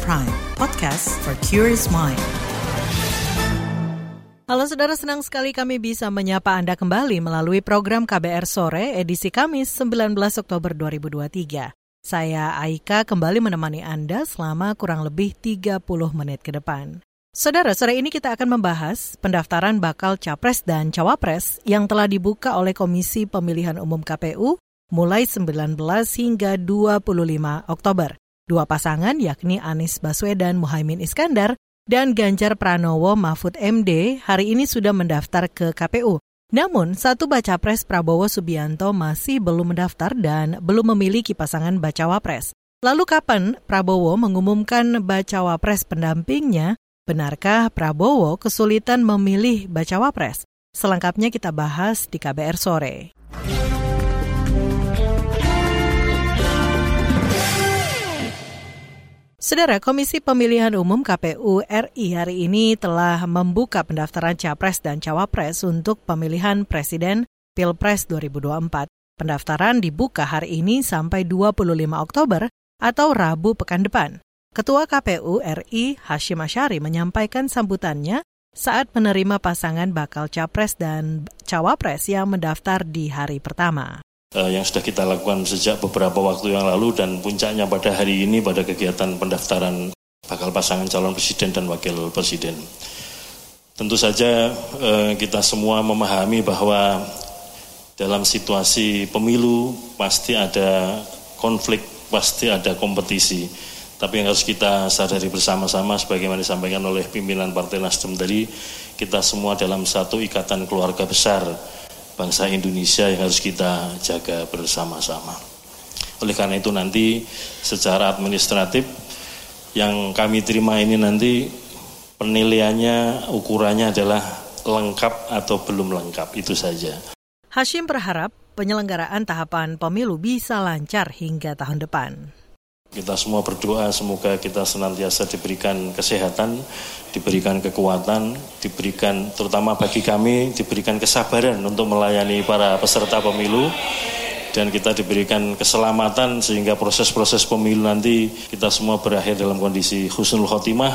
Prime, podcast for curious mind. Halo saudara, senang sekali kami bisa menyapa Anda kembali melalui program KBR Sore edisi Kamis 19 Oktober 2023. Saya Aika kembali menemani Anda selama kurang lebih 30 menit ke depan. Saudara, sore ini kita akan membahas pendaftaran bakal Capres dan Cawapres yang telah dibuka oleh Komisi Pemilihan Umum KPU mulai 19 hingga 25 Oktober. Dua pasangan yakni Anies Baswedan Muhaimin Iskandar dan Ganjar Pranowo Mahfud MD hari ini sudah mendaftar ke KPU. Namun, satu baca pres Prabowo Subianto masih belum mendaftar dan belum memiliki pasangan bacawa pres. Lalu kapan Prabowo mengumumkan bacawa pres pendampingnya? Benarkah Prabowo kesulitan memilih bacawa pres? Selengkapnya kita bahas di KBR sore. Saudara, Komisi Pemilihan Umum KPU RI hari ini telah membuka pendaftaran Capres dan Cawapres untuk pemilihan Presiden Pilpres 2024. Pendaftaran dibuka hari ini sampai 25 Oktober atau Rabu pekan depan. Ketua KPU RI Hashim Asyari menyampaikan sambutannya saat menerima pasangan bakal Capres dan Cawapres yang mendaftar di hari pertama. Eh, yang sudah kita lakukan sejak beberapa waktu yang lalu dan puncaknya pada hari ini pada kegiatan pendaftaran bakal pasangan calon presiden dan wakil presiden. Tentu saja eh, kita semua memahami bahwa dalam situasi pemilu pasti ada konflik, pasti ada kompetisi. Tapi yang harus kita sadari bersama-sama sebagaimana disampaikan oleh pimpinan Partai Nasdem tadi, kita semua dalam satu ikatan keluarga besar bangsa Indonesia yang harus kita jaga bersama-sama. Oleh karena itu nanti secara administratif yang kami terima ini nanti penilaiannya ukurannya adalah lengkap atau belum lengkap itu saja. Hashim berharap penyelenggaraan tahapan pemilu bisa lancar hingga tahun depan. Kita semua berdoa semoga kita senantiasa diberikan kesehatan, diberikan kekuatan, diberikan terutama bagi kami diberikan kesabaran untuk melayani para peserta pemilu dan kita diberikan keselamatan sehingga proses-proses pemilu nanti kita semua berakhir dalam kondisi husnul khotimah.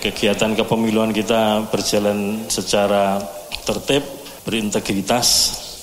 Kegiatan kepemiluan kita berjalan secara tertib, berintegritas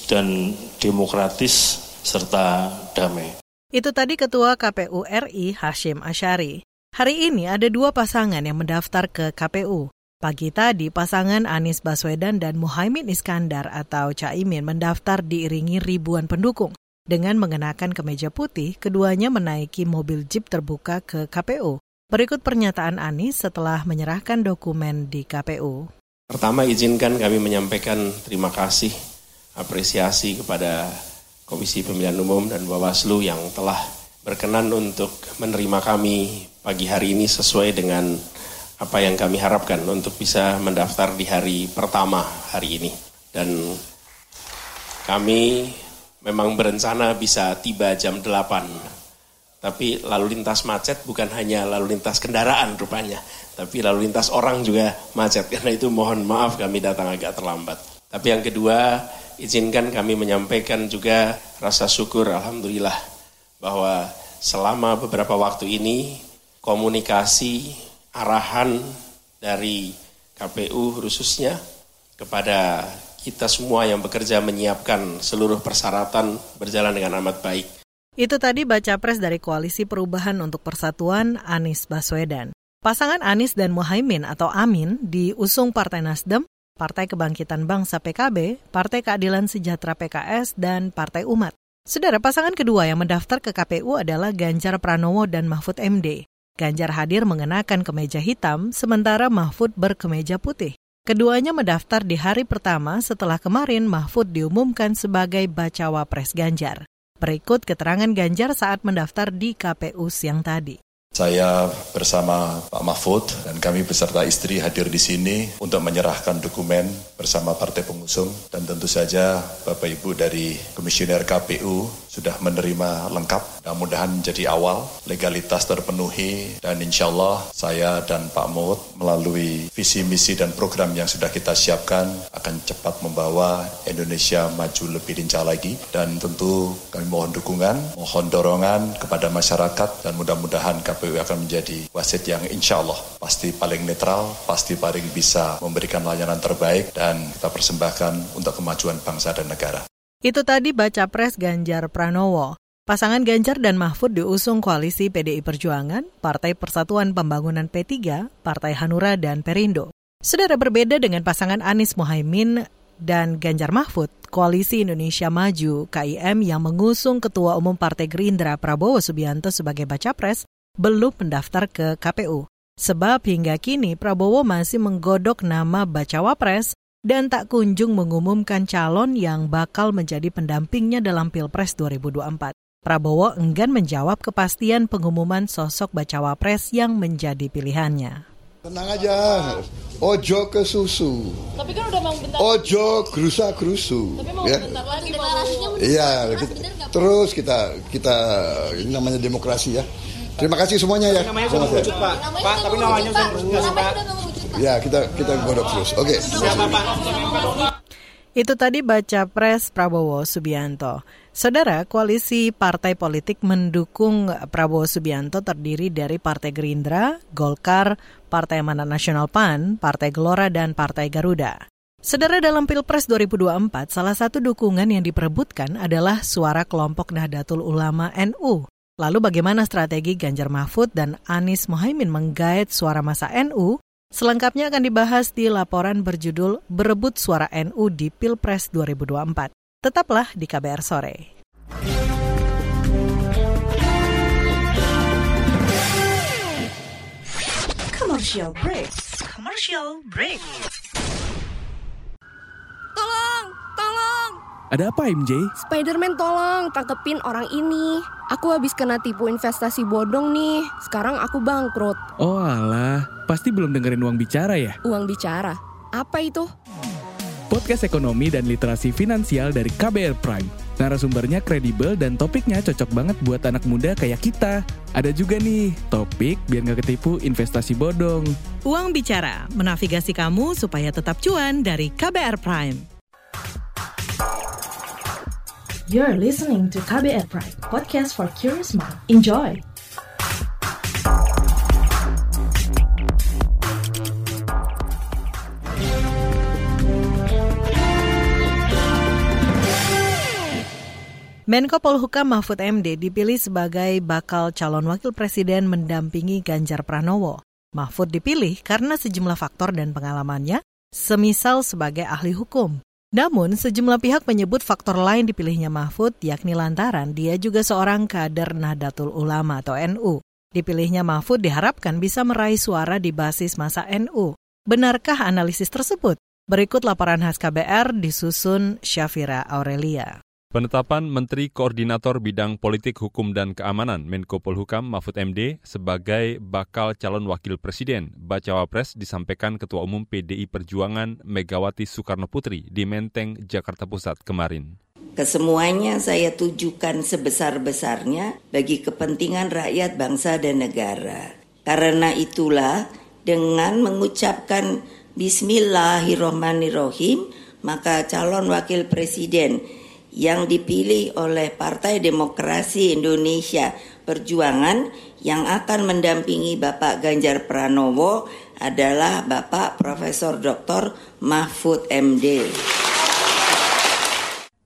dan demokratis serta damai. Itu tadi Ketua KPU RI Hashim Asyari. Hari ini ada dua pasangan yang mendaftar ke KPU. Pagi tadi pasangan Anies Baswedan dan Muhaimin Iskandar atau Caimin mendaftar diiringi ribuan pendukung. Dengan mengenakan kemeja putih, keduanya menaiki mobil jeep terbuka ke KPU. Berikut pernyataan Anies setelah menyerahkan dokumen di KPU. Pertama izinkan kami menyampaikan terima kasih, apresiasi kepada Komisi Pemilihan Umum dan Bawaslu yang telah berkenan untuk menerima kami pagi hari ini sesuai dengan apa yang kami harapkan untuk bisa mendaftar di hari pertama hari ini. Dan kami memang berencana bisa tiba jam 8. Tapi lalu lintas macet bukan hanya lalu lintas kendaraan rupanya, tapi lalu lintas orang juga macet. Karena itu mohon maaf kami datang agak terlambat. Tapi yang kedua, izinkan kami menyampaikan juga rasa syukur Alhamdulillah bahwa selama beberapa waktu ini komunikasi arahan dari KPU khususnya kepada kita semua yang bekerja menyiapkan seluruh persyaratan berjalan dengan amat baik. Itu tadi baca pres dari Koalisi Perubahan untuk Persatuan Anies Baswedan. Pasangan Anies dan Muhaimin atau Amin diusung Partai Nasdem Partai Kebangkitan Bangsa PKB, Partai Keadilan Sejahtera PKS, dan Partai Umat. Saudara pasangan kedua yang mendaftar ke KPU adalah Ganjar Pranowo dan Mahfud MD. Ganjar hadir mengenakan kemeja hitam, sementara Mahfud berkemeja putih. Keduanya mendaftar di hari pertama setelah kemarin Mahfud diumumkan sebagai bacawa pres Ganjar. Berikut keterangan Ganjar saat mendaftar di KPU siang tadi. Saya bersama Pak Mahfud dan kami beserta istri hadir di sini untuk menyerahkan dokumen bersama partai pengusung. Dan tentu saja Bapak Ibu dari Komisioner KPU sudah menerima lengkap. Mudah-mudahan menjadi awal legalitas terpenuhi dan insya Allah saya dan Pak Mahfud melalui visi misi dan program yang sudah kita siapkan akan cepat membawa Indonesia maju lebih lincah lagi dan tentu kami mohon dukungan, mohon dorongan kepada masyarakat dan mudah-mudahan KPU akan menjadi wasit yang insya Allah pasti paling netral, pasti paling bisa memberikan layanan terbaik dan kita persembahkan untuk kemajuan bangsa dan negara. Itu tadi baca pres Ganjar Pranowo. Pasangan Ganjar dan Mahfud diusung koalisi PDI Perjuangan, Partai Persatuan Pembangunan P3, Partai Hanura, dan Perindo. Saudara berbeda dengan pasangan Anies Mohaimin dan Ganjar Mahfud, Koalisi Indonesia Maju KIM yang mengusung Ketua Umum Partai Gerindra Prabowo Subianto sebagai baca pres belum mendaftar ke KPU. Sebab hingga kini Prabowo masih menggodok nama bacawa pres dan tak kunjung mengumumkan calon yang bakal menjadi pendampingnya dalam Pilpres 2024. Prabowo enggan menjawab kepastian pengumuman sosok bacawa pres yang menjadi pilihannya. Tenang aja, ojo ke susu. Tapi kan udah mau bentar. Ojo gerusa gerusu. Tapi mau ya. bentar lagi. Iya, terus kita kita ini namanya demokrasi ya. Terima kasih semuanya ya. Namanya sudah mengerucut Pak. Pak, tapi namanya sudah mengerucut Pak. Ya, kita kita godok terus. Oke. Siapa Pak? Itu tadi baca pres Prabowo Subianto. Saudara, koalisi partai politik mendukung Prabowo Subianto terdiri dari Partai Gerindra, Golkar, Partai Amanat Nasional PAN, Partai Gelora, dan Partai Garuda. Saudara dalam Pilpres 2024, salah satu dukungan yang diperebutkan adalah suara kelompok Nahdlatul Ulama NU. Lalu bagaimana strategi Ganjar Mahfud dan Anies Mohaimin menggait suara masa NU? Selengkapnya akan dibahas di laporan berjudul Berebut Suara NU di Pilpres 2024. Tetaplah di KBR Sore. Commercial break. Commercial break. Tolong. Ada apa MJ? Spiderman tolong tangkepin orang ini. Aku habis kena tipu investasi bodong nih. Sekarang aku bangkrut. Oh alah, pasti belum dengerin uang bicara ya? Uang bicara. Apa itu? Podcast ekonomi dan literasi finansial dari KBR Prime. Narasumbernya kredibel dan topiknya cocok banget buat anak muda kayak kita. Ada juga nih, topik biar nggak ketipu investasi bodong. Uang Bicara, menavigasi kamu supaya tetap cuan dari KBR Prime. You're listening to KBR Prime, podcast for curious mind. Enjoy! Menko Polhukam Mahfud MD dipilih sebagai bakal calon wakil presiden mendampingi Ganjar Pranowo. Mahfud dipilih karena sejumlah faktor dan pengalamannya, semisal sebagai ahli hukum. Namun, sejumlah pihak menyebut faktor lain dipilihnya Mahfud, yakni lantaran dia juga seorang kader Nahdlatul Ulama atau NU. Dipilihnya Mahfud diharapkan bisa meraih suara di basis masa NU. Benarkah analisis tersebut? Berikut laporan khas KBR disusun Syafira Aurelia. Penetapan Menteri Koordinator Bidang Politik Hukum dan Keamanan Menko Polhukam Mahfud MD sebagai bakal calon wakil presiden Bacawa Pres disampaikan Ketua Umum PDI Perjuangan Megawati Soekarno Putri di Menteng, Jakarta Pusat kemarin. Kesemuanya saya tujukan sebesar-besarnya bagi kepentingan rakyat bangsa dan negara. Karena itulah dengan mengucapkan Bismillahirrohmanirrohim maka calon wakil presiden yang dipilih oleh Partai Demokrasi Indonesia Perjuangan yang akan mendampingi Bapak Ganjar Pranowo adalah Bapak Profesor Dr. Mahfud MD.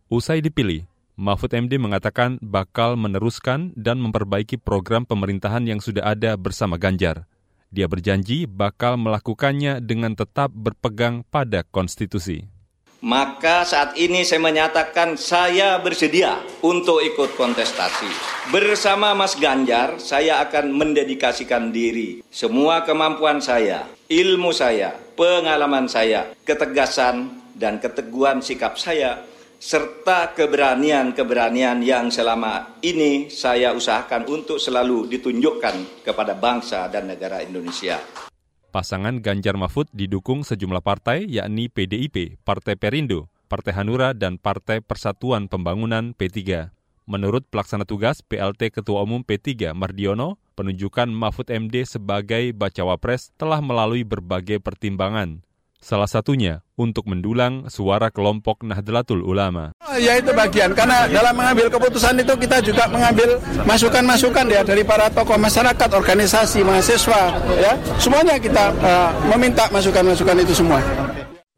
Usai dipilih, Mahfud MD mengatakan bakal meneruskan dan memperbaiki program pemerintahan yang sudah ada bersama Ganjar. Dia berjanji bakal melakukannya dengan tetap berpegang pada konstitusi. Maka saat ini saya menyatakan saya bersedia untuk ikut kontestasi. Bersama Mas Ganjar, saya akan mendedikasikan diri. Semua kemampuan saya, ilmu saya, pengalaman saya, ketegasan dan keteguhan sikap saya, serta keberanian-keberanian yang selama ini saya usahakan untuk selalu ditunjukkan kepada bangsa dan negara Indonesia. Pasangan Ganjar Mahfud didukung sejumlah partai yakni PDIP, Partai Perindo, Partai Hanura, dan Partai Persatuan Pembangunan P3. Menurut pelaksana tugas PLT Ketua Umum P3 Mardiono, penunjukan Mahfud MD sebagai bacawa pres telah melalui berbagai pertimbangan. Salah satunya untuk mendulang suara kelompok Nahdlatul Ulama. Ya itu bagian, karena dalam mengambil keputusan itu kita juga mengambil masukan-masukan ya dari para tokoh masyarakat, organisasi, mahasiswa, ya semuanya kita uh, meminta masukan-masukan itu semua.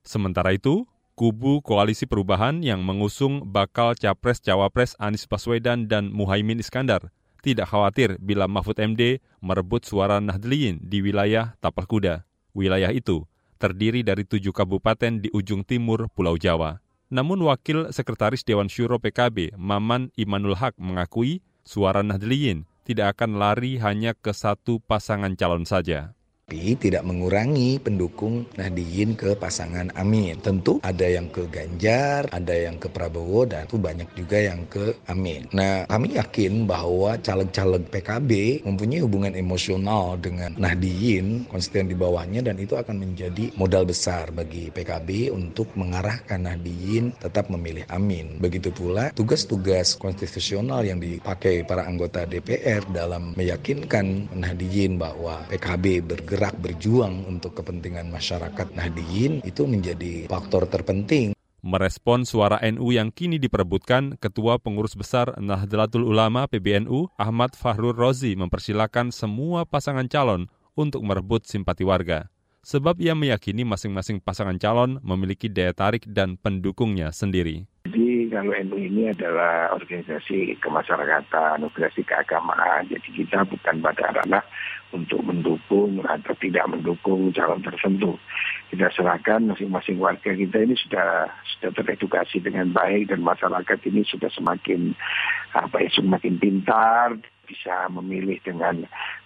Sementara itu, kubu Koalisi Perubahan yang mengusung bakal Capres-Cawapres Anies Baswedan dan Muhaimin Iskandar tidak khawatir bila Mahfud MD merebut suara Nahdliyin di wilayah Tapal Kuda. Wilayah itu terdiri dari tujuh kabupaten di ujung timur Pulau Jawa. Namun Wakil Sekretaris Dewan Syuro PKB, Maman Imanul Haq mengakui suara Nahdliyin tidak akan lari hanya ke satu pasangan calon saja tapi tidak mengurangi pendukung Nahdiyin ke pasangan Amin. Tentu ada yang ke Ganjar, ada yang ke Prabowo, dan itu banyak juga yang ke Amin. Nah, kami yakin bahwa caleg-caleg PKB mempunyai hubungan emosional dengan Nahdiyin, konstituen di bawahnya, dan itu akan menjadi modal besar bagi PKB untuk mengarahkan Nahdiyin tetap memilih Amin. Begitu pula tugas-tugas konstitusional yang dipakai para anggota DPR dalam meyakinkan Nahdiyin bahwa PKB bergerak bergerak berjuang untuk kepentingan masyarakat Nahdiyin itu menjadi faktor terpenting. Merespon suara NU yang kini diperebutkan, Ketua Pengurus Besar Nahdlatul Ulama PBNU Ahmad Fahrul Rozi mempersilahkan semua pasangan calon untuk merebut simpati warga. Sebab ia meyakini masing-masing pasangan calon memiliki daya tarik dan pendukungnya sendiri. Kalau NU ini adalah organisasi kemasyarakatan, organisasi keagamaan, jadi kita bukan pada ranah untuk mendukung atau tidak mendukung calon tertentu. Kita serahkan masing-masing warga kita ini sudah sudah teredukasi dengan baik dan masyarakat ini sudah semakin apa ya semakin pintar bisa memilih dengan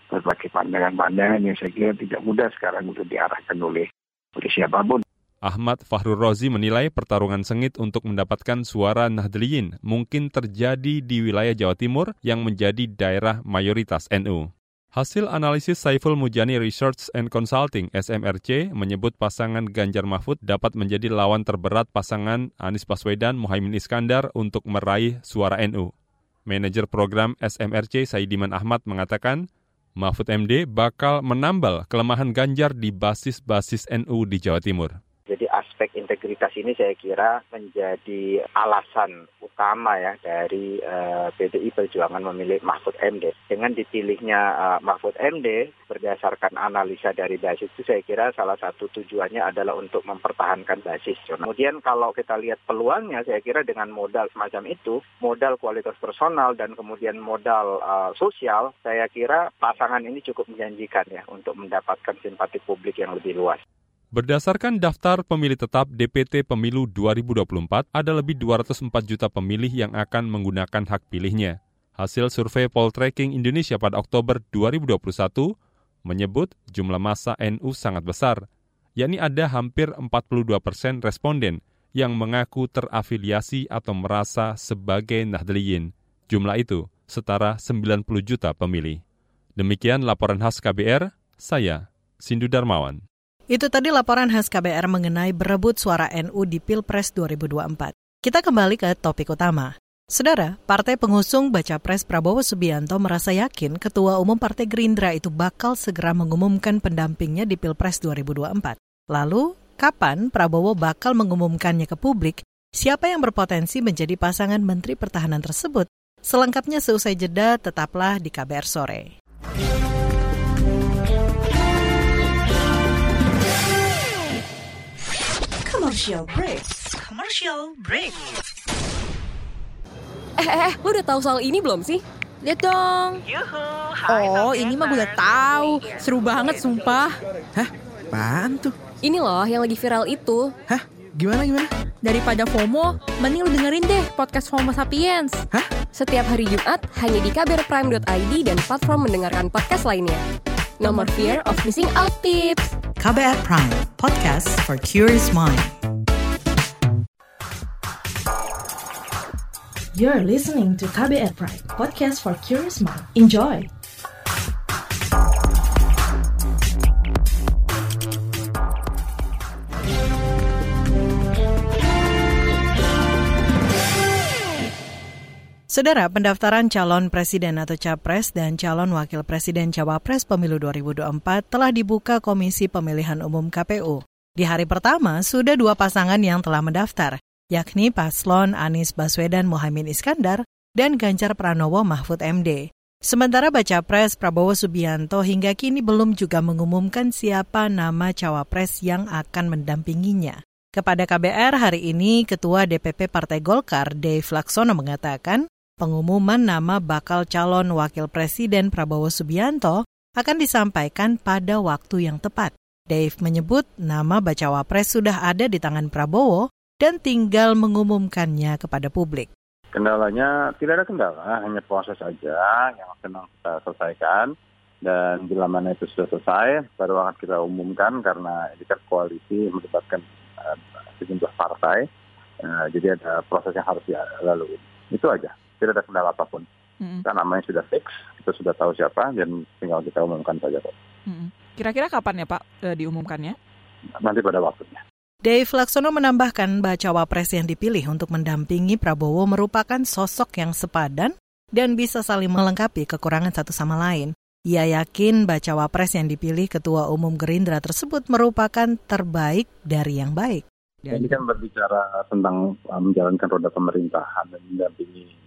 berbagai pandangan-pandangan yang saya kira tidak mudah sekarang untuk diarahkan oleh oleh siapa pun. Ahmad Fahrul Rozi menilai pertarungan sengit untuk mendapatkan suara Nahdliyin mungkin terjadi di wilayah Jawa Timur yang menjadi daerah mayoritas NU. Hasil analisis Saiful Mujani Research and Consulting SMRC menyebut pasangan Ganjar Mahfud dapat menjadi lawan terberat pasangan Anies Baswedan Muhaimin Iskandar untuk meraih suara NU. Manajer program SMRC Saidiman Ahmad mengatakan, Mahfud MD bakal menambal kelemahan Ganjar di basis-basis NU di Jawa Timur. Jadi aspek integritas ini saya kira menjadi alasan utama ya dari uh, eh, PDI Perjuangan memilih Mahfud MD. Dengan dipilihnya uh, Mahfud MD berdasarkan analisa dari basis itu saya kira salah satu tujuannya adalah untuk mempertahankan basis. Kemudian kalau kita lihat peluangnya saya kira dengan modal semacam itu, modal kualitas personal dan kemudian modal uh, sosial, saya kira pasangan ini cukup menjanjikan ya untuk mendapatkan simpati publik yang lebih luas. Berdasarkan daftar pemilih tetap DPT Pemilu 2024, ada lebih 204 juta pemilih yang akan menggunakan hak pilihnya. Hasil survei Poltreking Indonesia pada Oktober 2021 menyebut jumlah masa NU sangat besar, yakni ada hampir 42 persen responden yang mengaku terafiliasi atau merasa sebagai Nahdliyin. Jumlah itu setara 90 juta pemilih. Demikian laporan khas KBR, saya Sindu Darmawan. Itu tadi laporan khas KBR mengenai berebut suara NU di Pilpres 2024. Kita kembali ke topik utama. Saudara, Partai Pengusung Baca Pres Prabowo Subianto merasa yakin Ketua Umum Partai Gerindra itu bakal segera mengumumkan pendampingnya di Pilpres 2024. Lalu, kapan Prabowo bakal mengumumkannya ke publik? Siapa yang berpotensi menjadi pasangan Menteri Pertahanan tersebut? Selengkapnya seusai jeda, tetaplah di KBR Sore. Commercial break. Commercial break. Eh, eh, eh, lu udah tahu soal ini belum sih? Lihat dong. oh, ini mah gue udah tahu. Seru banget, sumpah. Hah? Apaan tuh? Ini loh yang lagi viral itu. Hah? Gimana gimana? Daripada FOMO, mending lu dengerin deh podcast FOMO Sapiens. Hah? Setiap hari Jumat hanya di kbrprime.id dan platform mendengarkan podcast lainnya. No more fear of missing out tips. KBR Prime, podcast for curious mind. You're listening to KBR Prime, podcast for curious mind. Enjoy! Saudara, pendaftaran calon presiden atau capres dan calon wakil presiden cawapres pemilu 2024 telah dibuka Komisi Pemilihan Umum KPU. Di hari pertama, sudah dua pasangan yang telah mendaftar, yakni Paslon Anies Baswedan Mohaimin Iskandar dan Ganjar Pranowo Mahfud MD. Sementara baca pres Prabowo Subianto hingga kini belum juga mengumumkan siapa nama cawapres yang akan mendampinginya. Kepada KBR hari ini, Ketua DPP Partai Golkar, Dave Laksono mengatakan, pengumuman nama bakal calon wakil presiden Prabowo Subianto akan disampaikan pada waktu yang tepat. Dave menyebut nama bacawa pres sudah ada di tangan Prabowo dan tinggal mengumumkannya kepada publik. Kendalanya tidak ada kendala, hanya proses saja yang sedang kita selesaikan. Dan bila mana itu sudah selesai, baru akan kita umumkan karena ini kan koalisi melibatkan uh, sejumlah partai. Uh, jadi ada proses yang harus dilalui. Itu aja tidak ada kendala apa pun. Hmm. Karena namanya sudah fix, kita sudah tahu siapa dan tinggal kita umumkan saja kok. Hmm. Kira-kira kapan ya Pak e, diumumkannya? Nanti pada waktunya. Dave Laksono menambahkan bacawa pres yang dipilih untuk mendampingi Prabowo merupakan sosok yang sepadan dan bisa saling melengkapi kekurangan satu sama lain. Ia yakin bacawa pres yang dipilih Ketua Umum Gerindra tersebut merupakan terbaik dari yang baik. Ini kan berbicara tentang uh, menjalankan roda pemerintahan dan mendampingi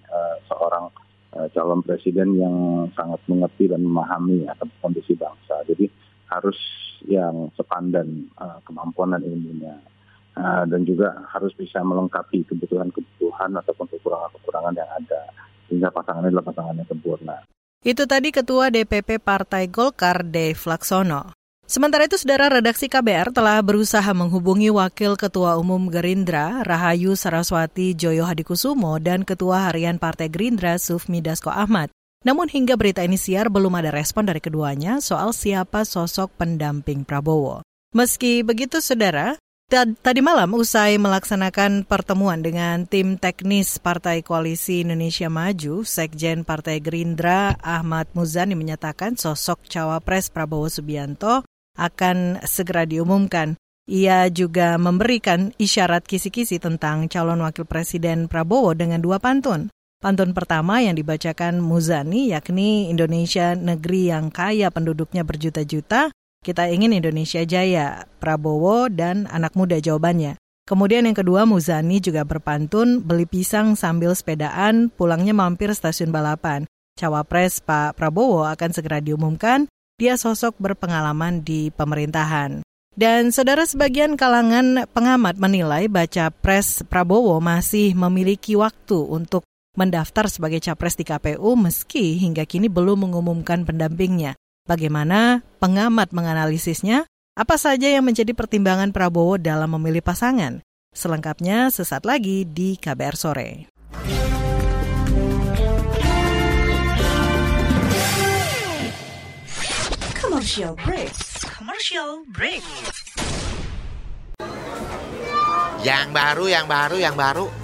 seorang uh, calon presiden yang sangat mengerti dan memahami akan kondisi bangsa. Jadi harus yang sepandan uh, kemampuan dan ilmunya. Uh, dan juga harus bisa melengkapi kebutuhan-kebutuhan ataupun kekurangan-kekurangan yang ada sehingga pasangannya adalah pasangan yang sempurna. Itu tadi Ketua DPP Partai Golkar Dave Laksono. Sementara itu, saudara redaksi KBR telah berusaha menghubungi Wakil Ketua Umum Gerindra, Rahayu Saraswati Joyo Hadikusumo, dan Ketua Harian Partai Gerindra, Sufmi Dasko Ahmad. Namun hingga berita ini siar belum ada respon dari keduanya soal siapa sosok pendamping Prabowo. Meski begitu, saudara, Tadi malam usai melaksanakan pertemuan dengan tim teknis Partai Koalisi Indonesia Maju, Sekjen Partai Gerindra Ahmad Muzani menyatakan sosok cawapres Prabowo Subianto akan segera diumumkan. Ia juga memberikan isyarat kisi-kisi tentang calon wakil presiden Prabowo dengan dua pantun. Pantun pertama yang dibacakan Muzani yakni Indonesia negeri yang kaya penduduknya berjuta-juta, kita ingin Indonesia jaya, Prabowo dan anak muda jawabannya. Kemudian yang kedua Muzani juga berpantun beli pisang sambil sepedaan, pulangnya mampir stasiun balapan. Cawapres Pak Prabowo akan segera diumumkan dia sosok berpengalaman di pemerintahan. Dan saudara sebagian kalangan pengamat menilai baca pres Prabowo masih memiliki waktu untuk mendaftar sebagai capres di KPU meski hingga kini belum mengumumkan pendampingnya. Bagaimana pengamat menganalisisnya? Apa saja yang menjadi pertimbangan Prabowo dalam memilih pasangan? Selengkapnya sesaat lagi di KBR Sore. Commercial break. Commercial break. Yang baru, yang baru, yang baru.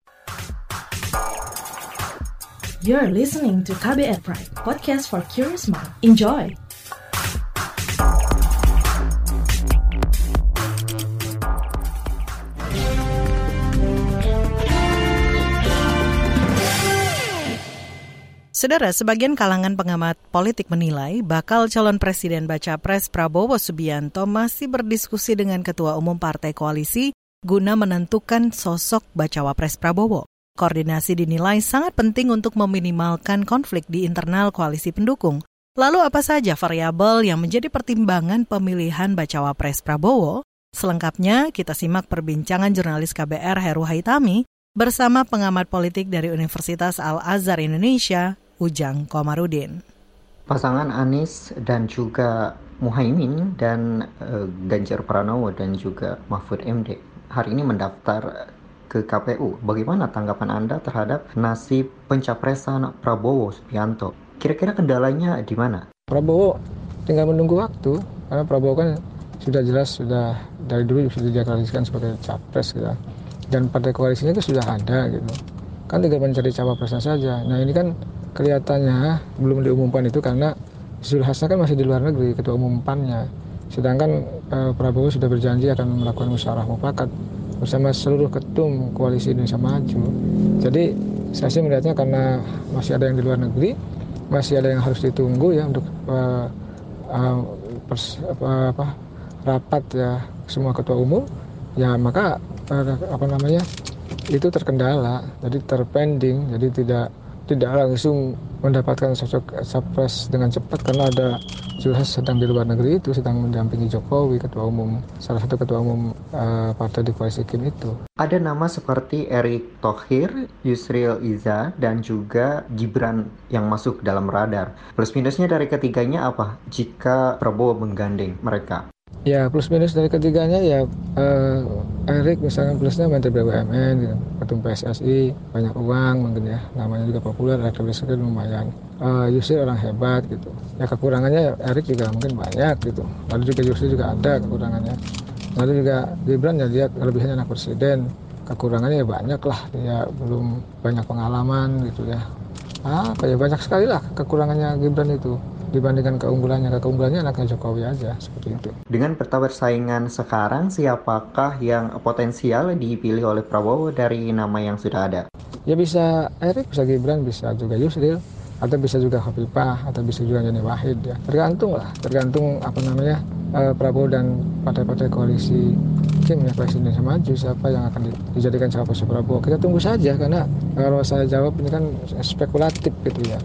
You're listening to KBR Pride, podcast for curious mind. Enjoy! Saudara, sebagian kalangan pengamat politik menilai bakal calon presiden baca pres Prabowo Subianto masih berdiskusi dengan Ketua Umum Partai Koalisi guna menentukan sosok bacawa pres Prabowo. Koordinasi dinilai sangat penting untuk meminimalkan konflik di internal koalisi pendukung. Lalu apa saja variabel yang menjadi pertimbangan pemilihan bacawa pres Prabowo? Selengkapnya kita simak perbincangan jurnalis KBR Heru Haitami bersama pengamat politik dari Universitas Al-Azhar Indonesia, Ujang Komarudin. Pasangan Anies dan juga Muhaimin dan uh, Ganjar Pranowo dan juga Mahfud MD hari ini mendaftar ke KPU. Bagaimana tanggapan Anda terhadap nasib pencapresan Prabowo Subianto? Kira-kira kendalanya di mana? Prabowo tinggal menunggu waktu karena Prabowo kan sudah jelas sudah dari dulu sudah dideklarasikan sebagai capres gitu. Dan partai koalisinya itu sudah ada gitu. Kan tinggal mencari cawapresnya saja. Nah ini kan kelihatannya belum diumumkan itu karena Zulkifli kan masih di luar negeri ketua umum PAN-nya sedangkan eh, Prabowo sudah berjanji akan melakukan musyawarah mufakat bersama seluruh ketum koalisi Indonesia Maju. Jadi saya sih melihatnya karena masih ada yang di luar negeri, masih ada yang harus ditunggu ya untuk uh, uh, pers, apa, apa, rapat ya semua ketua umum, ya maka uh, apa namanya itu terkendala, jadi terpending, jadi tidak tidak langsung mendapatkan sosok capres dengan cepat karena ada Zulhas sedang di luar negeri itu sedang mendampingi Jokowi ketua umum salah satu ketua umum uh, partai di koalisi Kim itu. Ada nama seperti Erick Thohir, Yusril Iza dan juga Gibran yang masuk dalam radar. Plus minusnya dari ketiganya apa jika Prabowo menggandeng mereka? Ya plus minus dari ketiganya ya uh, Erik misalnya plusnya Menteri BUMN gitu, Ketum PSSI banyak uang mungkin ya. Namanya juga populer elektabilitasnya lumayan. Uh, Yusri orang hebat gitu. Ya kekurangannya Erik juga mungkin banyak gitu. Lalu juga Yusri juga ada kekurangannya. Lalu juga Gibran ya lihat kelebihannya anak presiden. Kekurangannya ya banyak lah ya belum banyak pengalaman gitu ya. Ah ya banyak sekali lah kekurangannya Gibran itu dibandingkan keunggulannya. Keunggulannya anaknya Jokowi aja seperti itu. Dengan peta persaingan sekarang, siapakah yang potensial dipilih oleh Prabowo dari nama yang sudah ada? Ya bisa Erik, bisa Gibran, bisa juga Yusril, atau bisa juga Khafifah, atau bisa juga Yeni Wahid ya. Tergantung lah, tergantung apa namanya eh, Prabowo dan partai-partai koalisi Kim ya koalisi Indonesia Maju siapa yang akan dijadikan cawapres Prabowo. Kita tunggu saja karena kalau saya jawab ini kan spekulatif gitu ya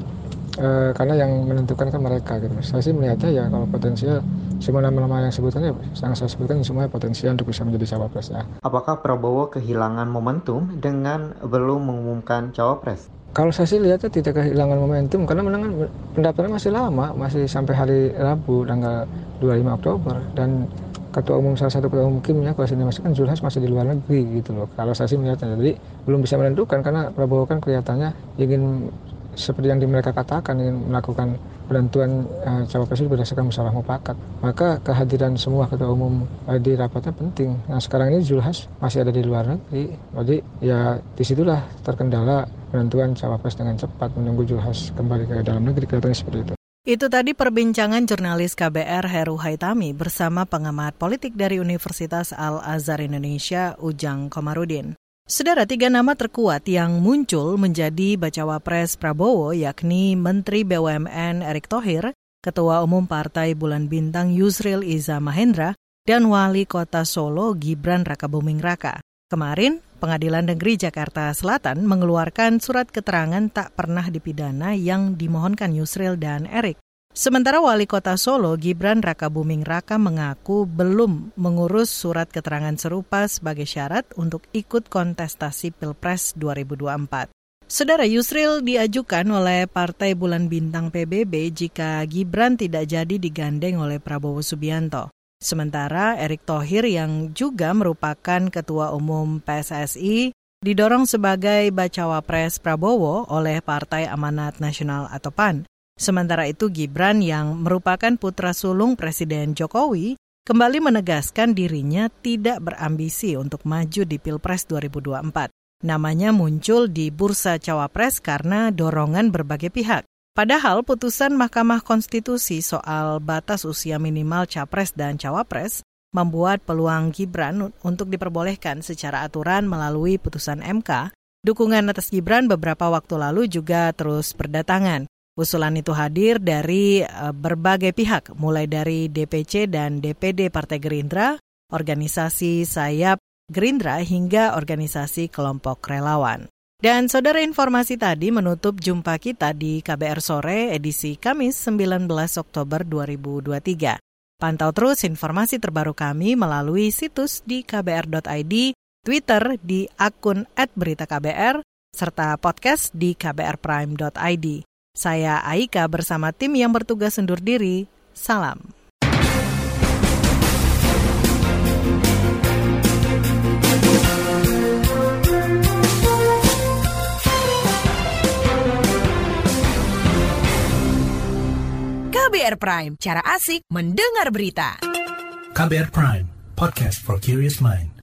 e, karena yang menentukan kan mereka gitu. Saya sih melihatnya ya kalau potensial semua nama-nama yang sebutkan ya yang saya sebutkan semuanya potensial untuk bisa menjadi cawapres ya. Apakah Prabowo kehilangan momentum dengan belum mengumumkan cawapres? Kalau saya sih lihatnya tidak kehilangan momentum karena menangan pendaftaran masih lama, masih sampai hari Rabu tanggal 25 Oktober dan ketua umum salah satu ketua umum Kim ya kalau sini masih kan Zulhas masih di luar negeri gitu loh. Kalau saya sih melihatnya jadi belum bisa menentukan karena Prabowo kan kelihatannya ingin seperti yang mereka katakan ingin melakukan penentuan uh, cawapres itu berdasarkan musyawarah mufakat. Maka kehadiran semua ketua umum uh, di rapatnya penting. Nah sekarang ini Zulhas masih ada di luar negeri. Jadi ya di situlah terkendala penentuan cawapres dengan cepat menunggu Zulhas kembali ke dalam negeri. Kelihatannya seperti itu. Itu tadi perbincangan jurnalis KBR Heru Haitami bersama pengamat politik dari Universitas Al-Azhar Indonesia, Ujang Komarudin. Saudara tiga nama terkuat yang muncul menjadi bacawa pres Prabowo yakni Menteri BUMN Erick Thohir, Ketua Umum Partai Bulan Bintang Yusril Iza Mahendra, dan Wali Kota Solo Gibran Rakabuming Raka. Kemarin, Pengadilan Negeri Jakarta Selatan mengeluarkan surat keterangan tak pernah dipidana yang dimohonkan Yusril dan Erick. Sementara Wali Kota Solo, Gibran Raka Buming Raka mengaku belum mengurus surat keterangan serupa sebagai syarat untuk ikut kontestasi Pilpres 2024. Saudara Yusril diajukan oleh Partai Bulan Bintang PBB jika Gibran tidak jadi digandeng oleh Prabowo Subianto. Sementara Erick Thohir yang juga merupakan Ketua Umum PSSI didorong sebagai bacawa pres Prabowo oleh Partai Amanat Nasional atau PAN. Sementara itu Gibran yang merupakan putra sulung Presiden Jokowi kembali menegaskan dirinya tidak berambisi untuk maju di Pilpres 2024. Namanya muncul di bursa cawapres karena dorongan berbagai pihak. Padahal putusan Mahkamah Konstitusi soal batas usia minimal capres dan cawapres membuat peluang Gibran untuk diperbolehkan secara aturan melalui putusan MK. Dukungan atas Gibran beberapa waktu lalu juga terus berdatangan. Usulan itu hadir dari uh, berbagai pihak, mulai dari DPC dan DPD Partai Gerindra, organisasi sayap Gerindra hingga organisasi kelompok relawan. Dan saudara informasi tadi menutup jumpa kita di KBR Sore edisi Kamis 19 Oktober 2023. Pantau terus informasi terbaru kami melalui situs di kbr.id, Twitter di akun @beritaKBR, serta podcast di kbrprime.id. Saya Aika bersama tim yang bertugas undur diri. Salam. KBR Prime, cara asik mendengar berita. KBR Prime, podcast for curious mind.